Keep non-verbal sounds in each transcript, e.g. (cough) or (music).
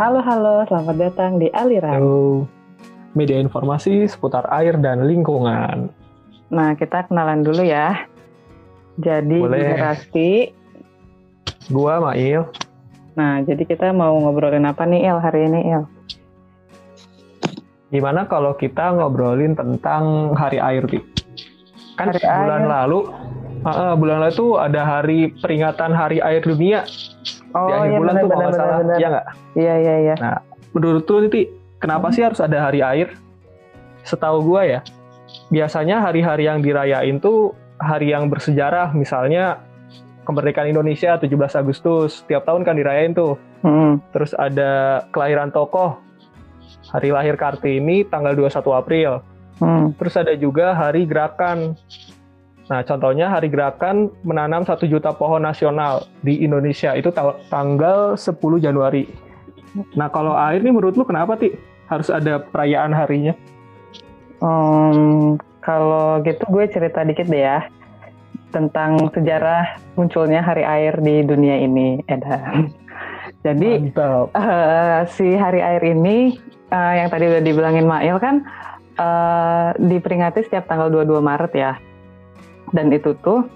Halo, halo, selamat datang di Aliran. Halo. Media informasi seputar air dan lingkungan. Nah, kita kenalan dulu ya. Jadi, Boleh. generasi. Gua Mail. Nah, jadi kita mau ngobrolin apa nih, Il, hari ini, Il? Gimana kalau kita ngobrolin tentang hari air, Ti? Kan Hari bulan air. lalu, ah, bulan lalu tuh ada hari peringatan Hari Air Dunia Oh, di akhir iya, bulan benar, tuh kalau benar, nggak salah, benar, ya nggak? Iya, iya, iya. Menurut lu, Ti, kenapa Hmm. sih harus ada Hari Air? Setahu gua ya, biasanya hari-hari yang dirayain tuh hari yang bersejarah, misalnya kemerdekaan Indonesia 17 Agustus, tiap tahun kan dirayain tuh. Hmm. Terus ada kelahiran tokoh. Hari lahir Kartini tanggal 21 April. Hmm. Terus ada juga hari gerakan. Nah, contohnya hari gerakan menanam 1 juta pohon nasional di Indonesia itu ta- tanggal 10 Januari. Nah, kalau air nih menurut lu kenapa, Ti? Harus ada perayaan harinya? Hmm, kalau gitu gue cerita dikit deh ya tentang sejarah munculnya hari air di dunia ini, Edan. (laughs) Jadi, Mantap. eh, si hari air ini eh, yang tadi udah dibilangin Mail kan eh, diperingati setiap tanggal 22 Maret ya. Dan itu tuh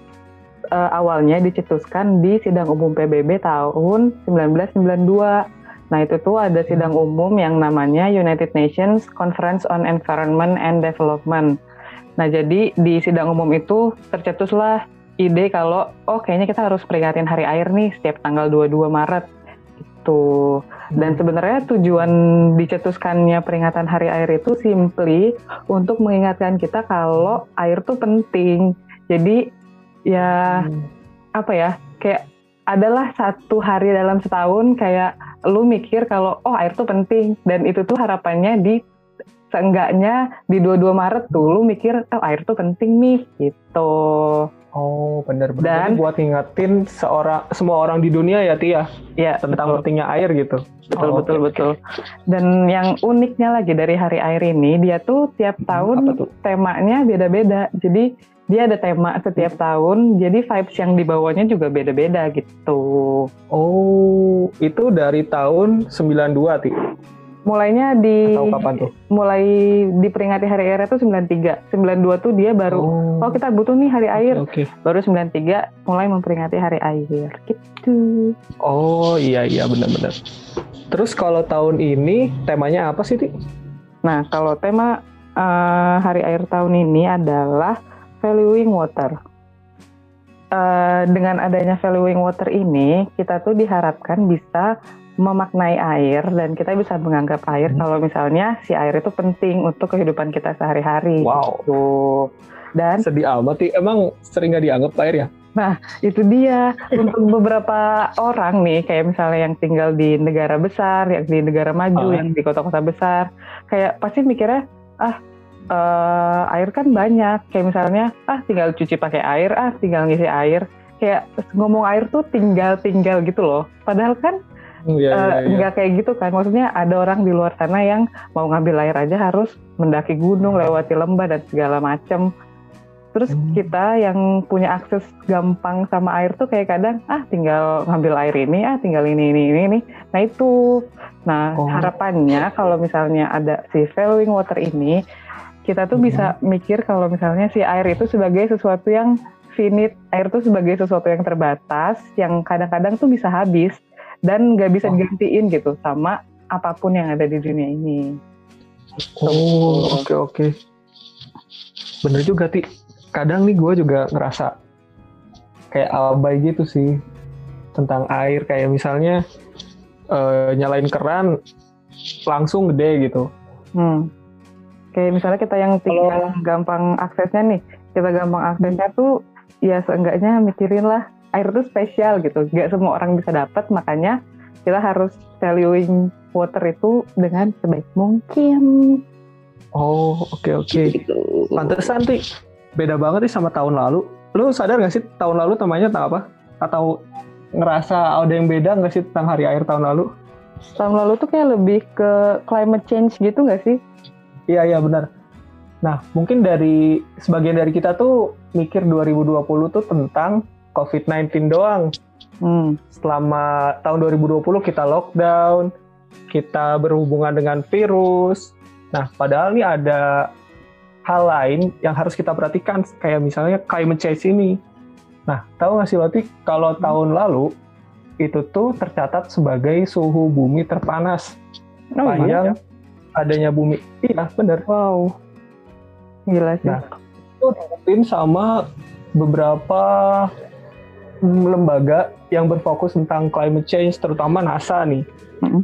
eh, awalnya dicetuskan di sidang umum PBB tahun 1992. Nah, itu tuh ada sidang umum yang namanya United Nations Conference on Environment and Development. Nah, jadi di sidang umum itu tercetuslah ide kalau oh kayaknya kita harus peringatin hari air nih setiap tanggal 22 Maret. Itu. Dan sebenarnya tujuan dicetuskannya peringatan Hari Air itu simply untuk mengingatkan kita kalau air tuh penting. Jadi ya apa ya kayak adalah satu hari dalam setahun kayak lu mikir kalau oh air tuh penting dan itu tuh harapannya di seenggaknya di 22 Maret tuh lu mikir oh air tuh penting nih gitu. Oh, benar-benar. Dan- Jadi buat ngingetin seorang semua orang di dunia ya, Ti ya, tentang betul. pentingnya air gitu. Betul, Oh, betul, oke, betul. Dan yang uniknya lagi dari Hari Air ini, dia tuh tiap Hmm, tahun tuh? temanya beda-beda. Jadi dia ada tema setiap tahun, jadi vibes yang dibawanya juga beda-beda gitu. Oh, itu dari tahun 92, Ti. Mulainya di Atau kapan tuh? mulai diperingati Hari Air itu 93. 92 tuh dia baru Oh, oh kita butuh nih Hari Air. Oke. Baru 93 mulai memperingati Hari Air gitu. Oh, iya iya benar-benar. Terus kalau tahun ini temanya apa sih, Ti? Nah, kalau tema eh, Hari Air tahun ini adalah valuing water. Eh, dengan adanya valuing water ini, kita tuh diharapkan bisa memaknai air dan kita bisa menganggap air Hmm. kalau misalnya si air itu penting untuk kehidupan kita sehari-hari. Wow. Tuh. Dan Sedih amat. Emang sering nggak dianggap air ya? itu dia untuk beberapa orang nih kayak misalnya yang tinggal di negara besar, yang di negara maju, Ah. yang di kota-kota besar, kayak pasti mikirnya ah eh, air kan banyak, kayak misalnya ah tinggal cuci pakai air, ah tinggal ngisi air, kayak ngomong air tuh tinggal-tinggal gitu loh. Padahal kan Iya, eh, iya, iya. nggak kayak gitu kan, maksudnya ada orang di luar sana yang mau ngambil air aja harus mendaki gunung, lewati lembah dan segala macem. Terus Hmm. kita yang punya akses gampang sama air tuh kayak kadang ah tinggal ngambil air ini, ah tinggal ini ini ini ini. Nah itu, nah Oh. harapannya kalau misalnya ada si valuing water ini, kita tuh Hmm. bisa mikir kalau misalnya si air itu sebagai sesuatu yang finite, air tuh sebagai sesuatu yang terbatas, yang kadang-kadang tuh bisa habis dan nggak bisa Oh. digantiin gitu sama apa pun yang ada di dunia ini. Oh, oke oke. Bener juga, Ti. Kadang nih gue juga ngerasa kayak abai gitu sih tentang air. Kayak misalnya eh, nyalain keran langsung gede gitu. Hmm. Kayak misalnya kita yang tinggal gampang aksesnya nih, kita gampang aksesnya tuh ya seenggaknya mikirin lah air tuh spesial gitu. Gak semua orang bisa dapat, makanya kita harus valuing water itu dengan sebaik mungkin. Oh, oke oke. Gitu. Pantesan, Ti. Beda banget nih sama tahun lalu. Lu sadar gak sih tahun lalu temanya tentang apa? Atau ngerasa ada yang beda nggak sih tentang hari air tahun lalu? Tahun lalu tuh kayak lebih ke climate change gitu nggak sih? Iya iya benar. Nah mungkin dari sebagian dari kita tuh mikir 2020 tuh tentang COVID-19 doang. Hmm. Selama tahun 2020 kita lockdown, kita berhubungan dengan virus. Nah, padahal ini ada hal lain yang harus kita perhatikan, kayak misalnya climate change ini. Nah, tahu nggak sih Lati, kalau hmm. tahun lalu itu tuh tercatat sebagai suhu bumi terpanas oh, panjang iya? Adanya bumi. Iya, benar. Wow, gila sih. Nah, itu diikutin sama beberapa lembaga yang berfokus tentang climate change, terutama NASA nih. -hmm.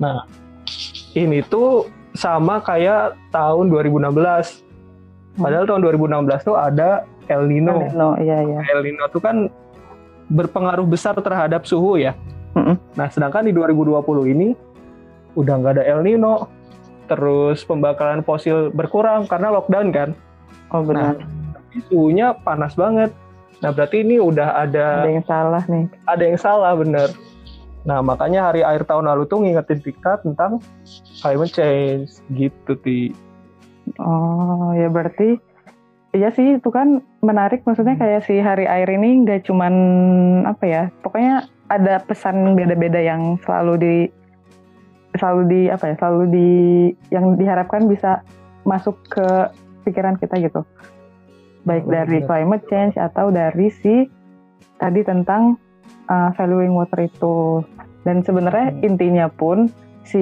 Nah, ini tuh sama kayak tahun 2016 Padahal tahun 2016 tuh ada El Nino. El Nino, iya iya. El Nino tuh kan berpengaruh besar terhadap suhu ya. Mm-hmm. Nah, sedangkan di 2020 ini udah nggak ada El Nino, terus pembakaran fosil berkurang karena lockdown kan. Oh benar. Nah, suhunya panas banget. Nah, berarti ini udah ada ada yang salah nih. Ada yang salah bener. Nah, makanya hari akhir tahun lalu tuh ngingetin kita tentang climate change gitu, Ti. Oh ya berarti Iya sih itu kan menarik maksudnya kayak si hari air ini nggak cuman apa ya pokoknya ada pesan beda-beda yang selalu di selalu di apa ya selalu di yang diharapkan bisa masuk ke pikiran kita gitu baik oh, dari climate change atau dari si tadi tentang uh, valuing water itu dan sebenarnya hmm. intinya pun si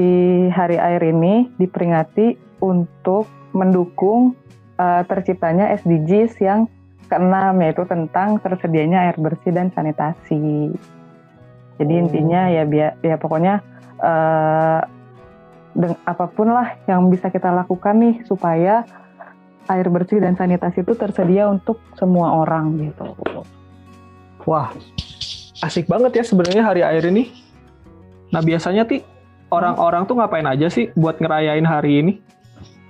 hari air ini diperingati untuk mendukung uh, terciptanya SDGs yang keenam yaitu tentang tersedianya air bersih dan sanitasi. Jadi hmm. intinya ya biar ya pokoknya uh, deng, apa pun lah yang bisa kita lakukan nih supaya air bersih dan sanitasi itu tersedia untuk semua orang gitu. Wah, asik banget ya sebenarnya hari air ini. Nah biasanya ti orang-orang tuh ngapain aja sih buat ngerayain hari ini?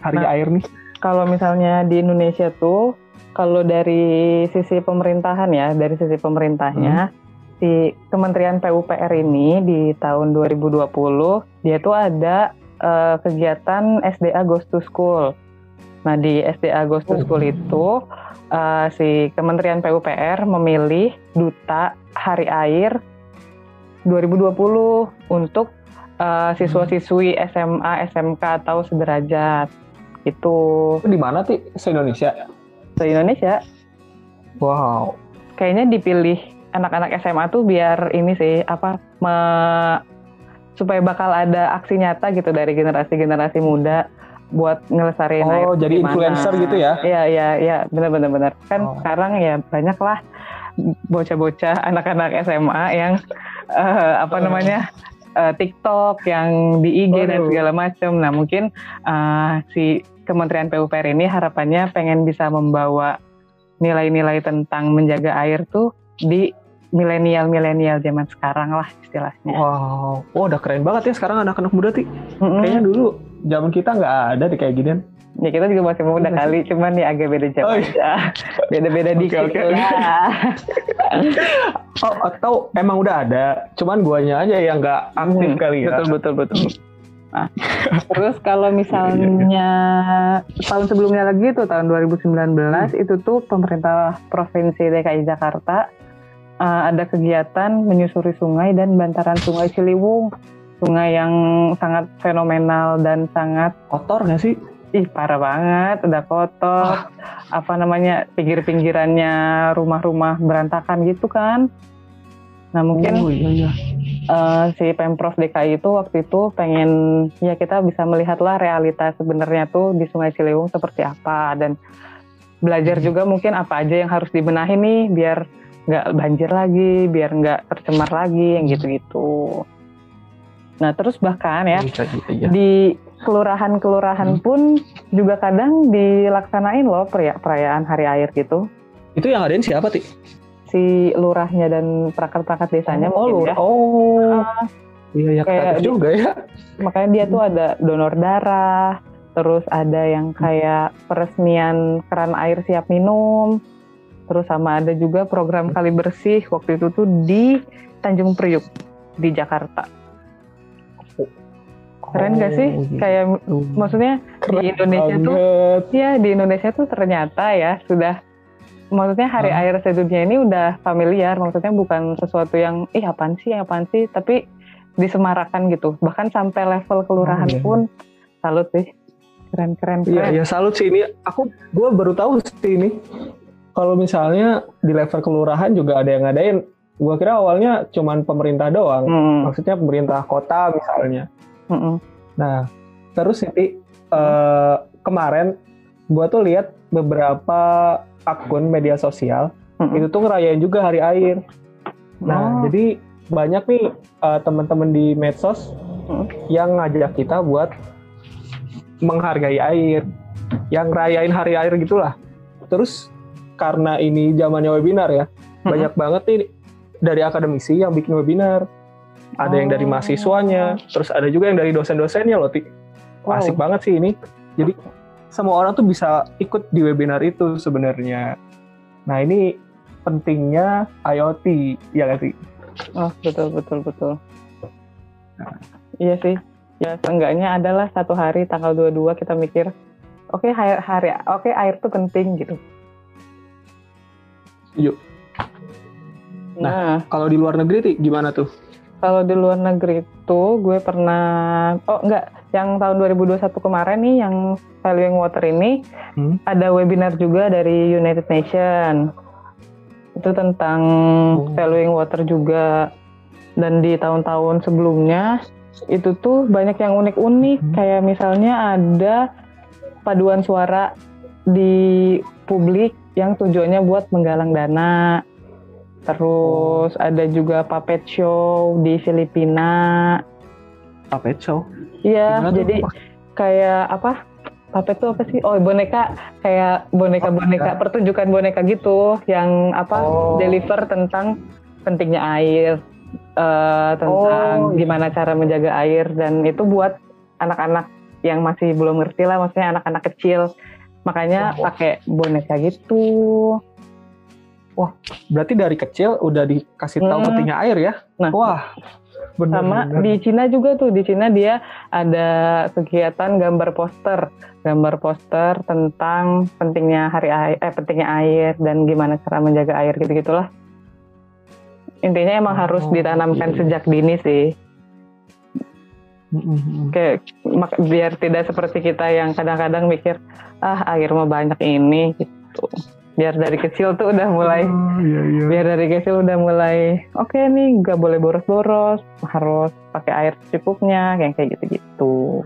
hari nah, air nih? Kalau misalnya di Indonesia tuh, kalau dari sisi pemerintahan ya, dari sisi pemerintahnya, hmm. Si Kementerian PUPR ini di tahun 2020 dia tuh ada uh, kegiatan SDA Ghost to School. Nah di SDA Ghost to School oh. itu uh, si Kementerian PUPR memilih duta Hari Air 2020 untuk uh, siswa-siswi SMA, SMK atau sederajat. Itu di mana sih? Se Indonesia? Se Indonesia. Wow. Kayaknya dipilih anak-anak SMA tuh biar ini sih apa me, supaya bakal ada aksi nyata gitu dari generasi-generasi muda buat ngelesarin Oh, jadi gimana. influencer gitu ya? Iya, iya, iya, benar-benar benar. Kan oh. sekarang ya banyak lah bocah-bocah anak-anak SMA yang uh, apa namanya uh, TikTok, yang di IG oh, dan segala macam. Nah mungkin uh, si Kementerian PUPR ini harapannya pengen bisa membawa nilai-nilai tentang menjaga air tuh di milenial-milenial zaman sekarang lah istilahnya. Wow, wow udah keren banget ya sekarang anak-anak muda sih. Mm-hmm. Kayaknya dulu zaman kita nggak ada di kayak ginian. Ya kita juga masih muda iya kali, cuman ya agak beda jauh oh, iya. aja. Beda-beda (laughs) dikit okay, okay. lah. (laughs) oh, atau emang udah ada, cuman guanya aja yang nggak aktif hmm, kali ya. Betul, betul, betul. (laughs) Nah, terus kalau misalnya tahun sebelumnya lagi tuh tahun 2019 hmm. itu tuh pemerintah provinsi DKI Jakarta uh, ada kegiatan menyusuri sungai dan bantaran sungai Ciliwung. Sungai yang sangat fenomenal dan sangat kotor nggak sih? Ih parah banget, udah kotor. Ah. Apa namanya pinggir-pinggirannya rumah-rumah berantakan gitu kan? Nah mungkin oh, iya, iya uh, si pemprov DKI itu waktu itu pengen ya kita bisa melihatlah realitas sebenarnya tuh di Sungai Ciliwung seperti apa dan belajar hmm. juga mungkin apa aja yang harus dibenahi nih biar nggak banjir lagi, biar nggak tercemar lagi yang gitu-gitu. Nah terus bahkan ya iya. di kelurahan-kelurahan hmm. pun juga kadang dilaksanain loh perayaan hari air gitu. Itu yang ngadain siapa, Ti? si lurahnya dan perangkat-perangkat desanya oh, mungkin ya. Oh. Uh, iya ya kayak juga ya. Makanya dia tuh ada donor darah, terus ada yang kayak peresmian keran air siap minum. Terus sama ada juga program kali bersih waktu itu tuh di Tanjung Priuk di Jakarta. Keren gak sih? Oh, kayak gitu. maksudnya Keren di Indonesia banget. tuh, ya di Indonesia tuh ternyata ya sudah maksudnya hari hmm. air sedunia ini udah familiar maksudnya bukan sesuatu yang ih apaan sih apaan sih tapi disemarakan gitu. Bahkan sampai level kelurahan Oh, iya. pun salut sih. Keren keren Iya, keren. ya salut sih ini. Aku gue baru tahu sih ini. Kalau misalnya di level kelurahan juga ada yang ngadain. Gue kira awalnya cuman pemerintah doang. Hmm, Maksudnya pemerintah kota misalnya. hmm, Nah, terus ini eh, kemarin gue tuh lihat beberapa akun media sosial hmm. itu tuh ngerayain juga hari air. Nah, Oh. jadi banyak nih eh, teman-teman di medsos Hmm. yang ngajak kita buat menghargai air, yang rayain hari air gitulah. Terus karena ini zamannya webinar ya, Hmm. banyak banget nih dari akademisi yang bikin webinar. Ada yang dari Oh. mahasiswanya, terus ada juga yang dari dosen-dosennya loh, Ti. Wow. Asik banget sih ini. Jadi semua orang tuh bisa ikut di webinar itu sebenarnya. Nah ini pentingnya IoT, ya nggak sih? Oh betul betul betul. Iya sih. Ya seenggaknya adalah satu hari tanggal 22 kita mikir, oke hari, hari oke air tuh penting gitu. Setuju. Nah, Kalau di luar negeri, gimana tuh? kalau di luar negeri itu gue pernah oh enggak yang tahun 2021 kemarin nih yang valuing water ini Hmm. ada webinar juga dari United Nation itu tentang Oh. valuing water juga dan di tahun-tahun sebelumnya itu tuh banyak yang unik-unik Hmm. kayak misalnya ada paduan suara di publik yang tujuannya buat menggalang dana terus ada juga puppet show di Filipina Puppet show. iya Gimana tuh? jadi kayak apa puppet tuh apa sih oh boneka kayak boneka-boneka pertunjukan boneka gitu yang apa Oh. deliver tentang pentingnya air eh, tentang Oh, iya. gimana cara menjaga air dan itu buat anak-anak yang masih belum ngerti lah maksudnya anak-anak kecil makanya pakai boneka gitu Berarti dari kecil udah dikasih tahu Hmm. pentingnya air ya? Nah. Wah, bener, sama bener. di Cina juga tuh di Cina dia ada kegiatan gambar poster gambar poster tentang pentingnya hari air eh pentingnya air dan gimana cara menjaga air gitu gitulah intinya emang harus Oh, ditanamkan iya. sejak dini sih Mm, mm, mm. kayak mak- biar tidak seperti kita yang kadang-kadang mikir ah air mah banyak ini gitu biar dari kecil tuh udah mulai Oh, iya, iya. biar dari kecil udah mulai oke nih nggak boleh boros-boros harus pakai air secukupnya kayak kayak gitu-gitu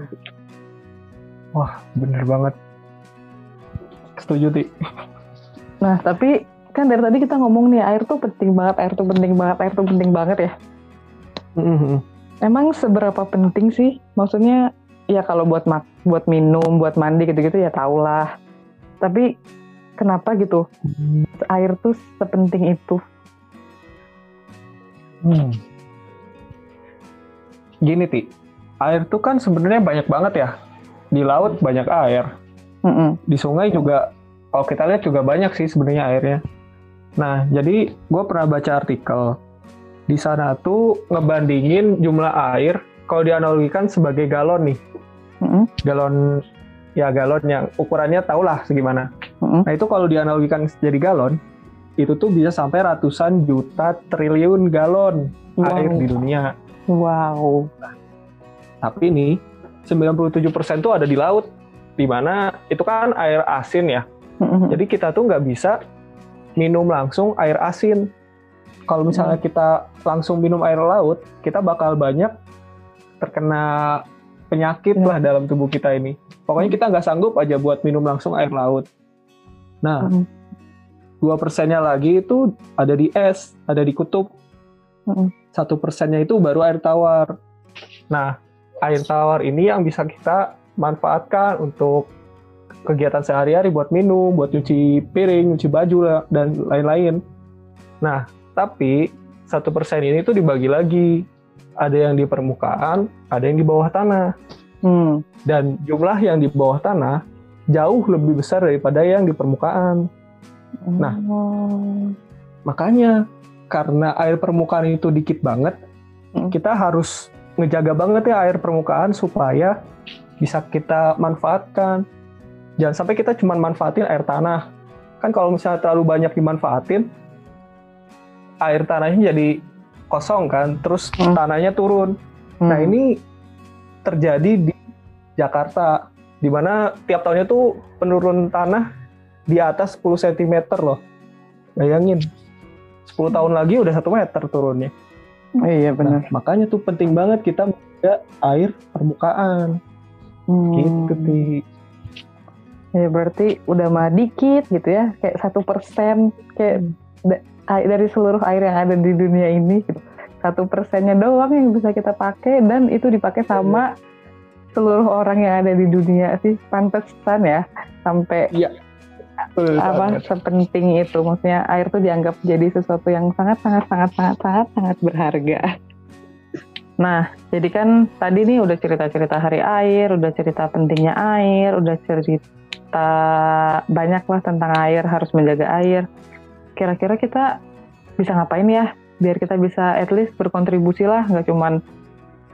Wah, bener banget. Setuju, Ti. nah tapi kan dari tadi kita ngomong nih air tuh penting banget air tuh penting banget air tuh penting banget ya Mm, mm, mm. Emang seberapa penting sih maksudnya ya kalau buat mak buat minum buat mandi gitu-gitu ya tau lah tapi kenapa gitu air tuh sepenting itu Hmm. Gini, Ti. Air tuh kan sebenarnya banyak banget ya. Di laut banyak air. Mm-mm. Di sungai juga, kalau kita lihat juga banyak sih sebenarnya airnya. Nah, jadi gue pernah baca artikel. Di sana tuh ngebandingin jumlah air kalau dianalogikan sebagai galon nih. Mm-mm. Galon, ya galon yang ukurannya tau lah segimana. Mm-mm. Nah itu kalau dianalogikan jadi galon, itu tuh bisa sampai ratusan juta triliun galon air Wow. di dunia. wow Tapi nih, 97% tuh ada di laut, di mana itu kan air asin ya. Mm-mm. Jadi kita tuh nggak bisa minum langsung air asin. Kalau misalnya kita langsung minum air laut, kita bakal banyak terkena penyakit Ya. lah dalam tubuh kita ini. Pokoknya kita nggak sanggup aja buat minum langsung air laut. Nah, Mm-mm. dua persennya lagi itu ada di es, ada di kutub. Satu persennya itu baru air tawar. Nah, air tawar ini yang bisa kita manfaatkan untuk kegiatan sehari-hari buat minum, buat nyuci piring, nyuci baju dan lain-lain. Nah, tapi satu persen ini tuh dibagi lagi. Ada yang di permukaan, ada yang di bawah tanah. Hmm. Dan jumlah yang di bawah tanah jauh lebih besar daripada yang di permukaan. Nah. Oh. Makanya karena air permukaan itu dikit banget, Hmm. kita harus ngejaga banget ya air permukaan supaya bisa kita manfaatkan. Jangan sampai kita cuma manfaatin air tanah. Kan kalau misalnya terlalu banyak dimanfaatin, air tanahnya jadi kosong kan, terus Hmm. tanahnya turun. Hmm. Nah ini terjadi di Jakarta, di mana tiap tahunnya tuh penurun tanah di atas 10 cm loh. Bayangin, 10 tahun lagi udah satu meter turunnya. Oh, iya benar. Nah, makanya tuh penting banget kita menjaga air permukaan. Hmm. Gitu, Ti. Ya berarti udah mah dikit gitu ya, kayak satu persen kayak ai- dari seluruh air yang ada di dunia ini gitu. Satu persennya doang yang bisa kita pakai dan itu dipakai sama seluruh orang yang ada di dunia sih. Pantesan ya sampai Betul apa sepenting itu maksudnya air tuh dianggap jadi sesuatu yang sangat sangat sangat sangat sangat sangat berharga. Nah, jadi kan tadi nih udah cerita-cerita hari air, udah cerita pentingnya air, udah cerita banyak lah tentang air, harus menjaga air. Kira-kira kita bisa ngapain ya biar kita bisa at least berkontribusi lah, nggak cuman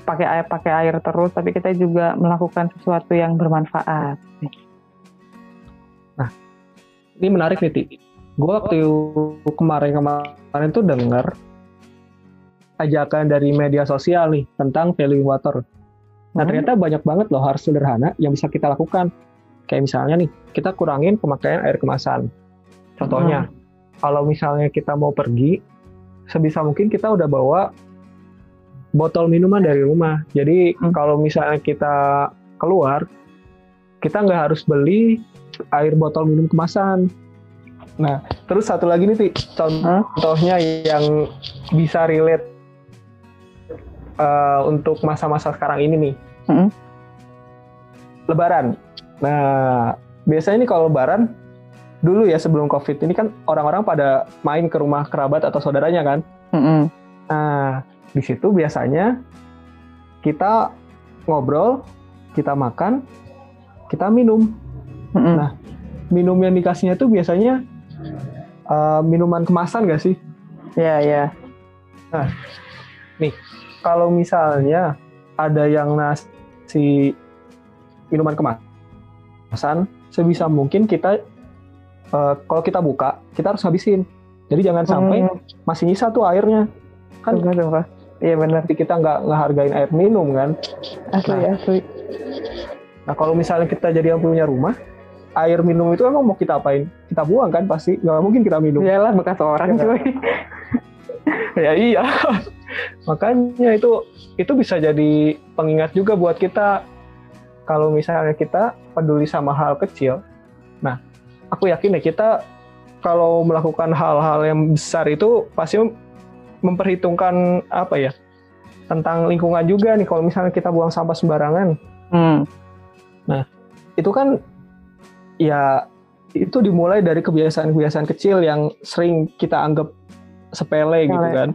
pakai air pakai air terus, tapi kita juga melakukan sesuatu yang bermanfaat. Ini menarik nih, Ti. Gue waktu kemarin-kemarin tuh denger ajakan dari media sosial nih tentang valuing water. Nah Hmm. ternyata banyak banget loh hal sederhana yang bisa kita lakukan. Kayak misalnya nih, kita kurangin pemakaian air kemasan. Contohnya, kalau misalnya kita mau pergi, sebisa mungkin kita udah bawa botol minuman dari rumah. Jadi Hmm. kalau misalnya kita keluar, kita nggak harus beli air botol minum kemasan. Nah, terus satu lagi nih, Ti, contohnya yang bisa relate uh, untuk masa-masa sekarang ini nih. Mm-mm. Lebaran. Nah, biasanya nih kalau Lebaran, dulu ya sebelum COVID ini kan orang-orang pada main ke rumah kerabat atau saudaranya kan. Mm-mm. Nah, di situ biasanya kita ngobrol, kita makan, kita minum. Mm-mm. Nah, minum yang dikasihnya tuh biasanya uh, minuman kemasan gak sih? Ya, ya. Kalau misalnya ada yang nasi minuman kemasan, sebisa mungkin kita uh, kalau kita buka, kita harus habisin. Jadi jangan sampai Hmm, masih nyisa tuh airnya. Kan sumpah, sumpah. Iya benar. kita nggak ngehargain air minum kan. Asli, Nah. asli. Nah kalau misalnya kita jadi yang punya rumah, air minum itu emang mau kita apain? Kita buang kan pasti, nggak mungkin kita minum. Iyalah bekas orang Iya. cuy. (laughs) ya iya makanya itu itu bisa jadi pengingat juga buat kita kalau misalnya kita peduli sama hal kecil nah aku yakin ya kita kalau melakukan hal-hal yang besar itu pasti mem- memperhitungkan apa ya tentang lingkungan juga nih kalau misalnya kita buang sampah sembarangan Hmm. itu kan ya itu dimulai dari kebiasaan-kebiasaan kecil yang sering kita anggap sepele gitu kan.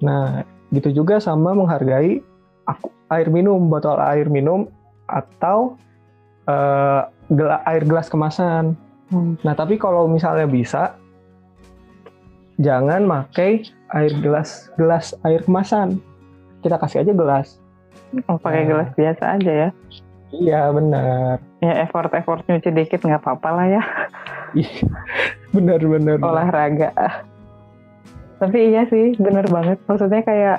Nah, gitu juga sama menghargai aku, air minum, botol air minum atau eh, gela- air gelas kemasan. Hmm. Nah, tapi kalau misalnya bisa jangan pakai air gelas gelas air kemasan. Kita kasih aja gelas. Oh, pakai Nah. gelas biasa aja ya. Iya, benar. Ya effort-effort nyuci dikit nggak apa-apa lah ya. Benar, benar. Olahraga. Tapi iya sih, bener banget. Maksudnya kayak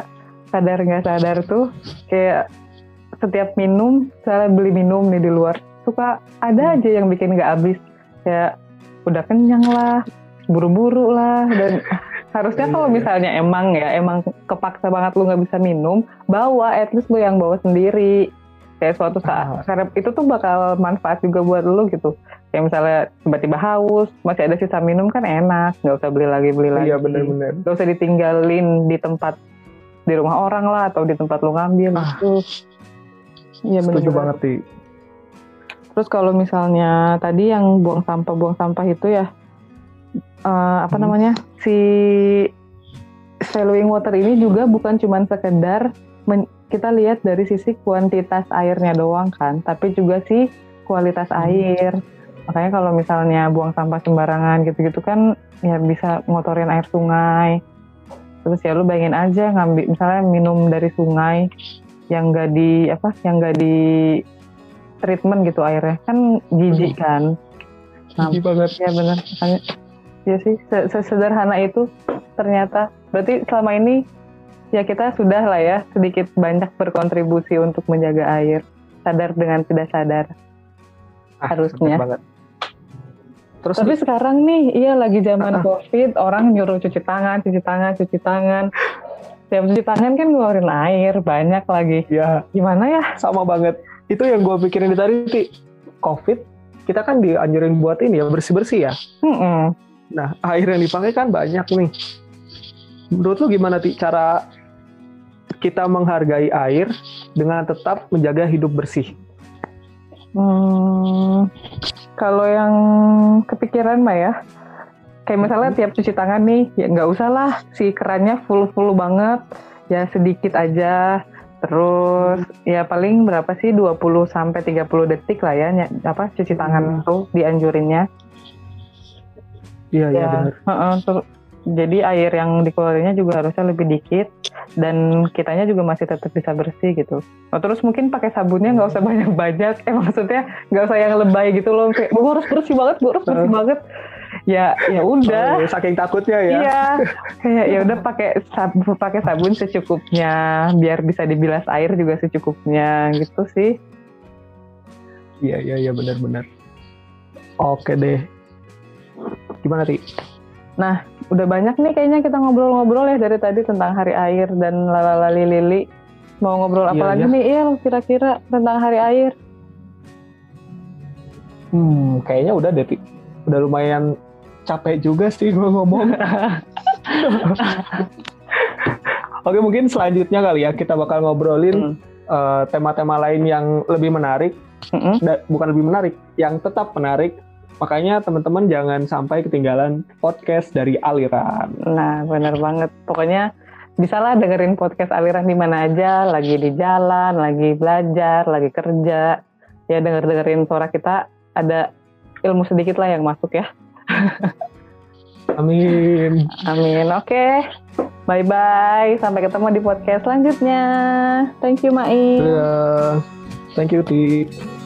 sadar nggak sadar tuh, kayak setiap minum, misalnya beli minum nih di luar, suka ada aja yang bikin nggak habis. Kayak udah kenyang lah, buru-buru lah, dan (laughs) harusnya kalau Iya. misalnya emang ya, emang kepaksa banget lu nggak bisa minum, bawa, at least lu yang bawa sendiri. Kayak suatu saat, karena itu tuh bakal manfaat juga buat lu gitu. Kayak misalnya tiba-tiba haus, masih ada sisa minum kan enak, nggak usah beli lagi, beli lagi. Iya, benar-benar. Gak usah ditinggalin di tempat di rumah orang lah atau di tempat lu ngambil Ah. gitu. Iya benar. Banget, Ti. Terus kalau misalnya tadi yang buang sampah buang sampah itu ya eh, apa Hmm. namanya si valuing water ini juga bukan cuman sekedar men- kita lihat dari sisi kuantitas airnya doang kan, tapi juga si kualitas Hmm. air. Makanya kalau misalnya buang sampah sembarangan gitu-gitu kan ya bisa ngotorin air sungai. Terus ya lu bayangin aja ngambil misalnya minum dari sungai yang enggak di apa yang enggak di treatment gitu airnya kan jijik kan. Nah, Tinggi banget. ya benar makanya ya sih se- sesederhana itu ternyata berarti selama ini ya kita sudah lah ya sedikit banyak berkontribusi untuk menjaga air sadar dengan tidak sadar Ah, Harusnya. banget. Terus tapi nih, sekarang nih iya lagi zaman Ah, ah. covid orang nyuruh cuci tangan cuci tangan cuci tangan tiap cuci tangan kan ngeluarin air banyak lagi ya gimana ya sama banget. Itu yang gue pikirin di tadi, Ti. COVID, kita kan dianjurin buat ini ya, bersih-bersih ya. Mm-mm. Nah, air yang dipakai kan banyak nih. Menurut lu gimana, Ti, cara kita menghargai air dengan tetap menjaga hidup bersih? Hmm, kalau yang kepikiran mah ya, kayak misalnya tiap cuci tangan nih, ya nggak usah lah si kerannya full full banget, ya sedikit aja. Terus ya paling berapa sih 20 sampai 30 detik lah ya ny- apa cuci tangan Hmm. tuh dianjurinnya. Iya, iya Ya, benar. jadi air yang dikeluarinnya juga harusnya lebih dikit dan kitanya juga masih tetap bisa bersih gitu. Oh, terus mungkin pakai sabunnya nggak usah banyak-banyak. Eh maksudnya nggak usah yang lebay gitu loh. Kayak gue harus bersih banget, gue harus bersih banget. Ya ya udah. Oh, saking takutnya ya. Iya, kayak ya udah pakai sabun pakai sabun secukupnya, biar bisa dibilas air juga secukupnya gitu sih. Iya, iya, iya benar-benar. Oke deh. Gimana, Ti? Udah banyak nih kayaknya kita ngobrol-ngobrol ya dari tadi tentang hari air dan lalala lili. Mau ngobrol apa Iya, lagi iya. nih Il kira-kira tentang hari air? Hmm, kayaknya udah deh. Udah lumayan capek juga sih gue ngomong. (laughs) Oke, mungkin selanjutnya kali ya kita bakal ngobrolin Hmm. eh, tema-tema lain yang lebih menarik. Da- bukan lebih menarik, yang tetap menarik. Makanya teman-teman jangan sampai ketinggalan podcast dari aliran. Nah, bener banget. Pokoknya bisalah dengerin podcast aliran di mana aja, lagi di jalan, lagi belajar, lagi kerja. Ya denger-dengerin suara kita, ada ilmu sedikit lah yang masuk ya. Amin. Amin. Oke. Bye-bye. Sampai ketemu di podcast selanjutnya. Thank you, Mai. Dadah. Thank you, Ti.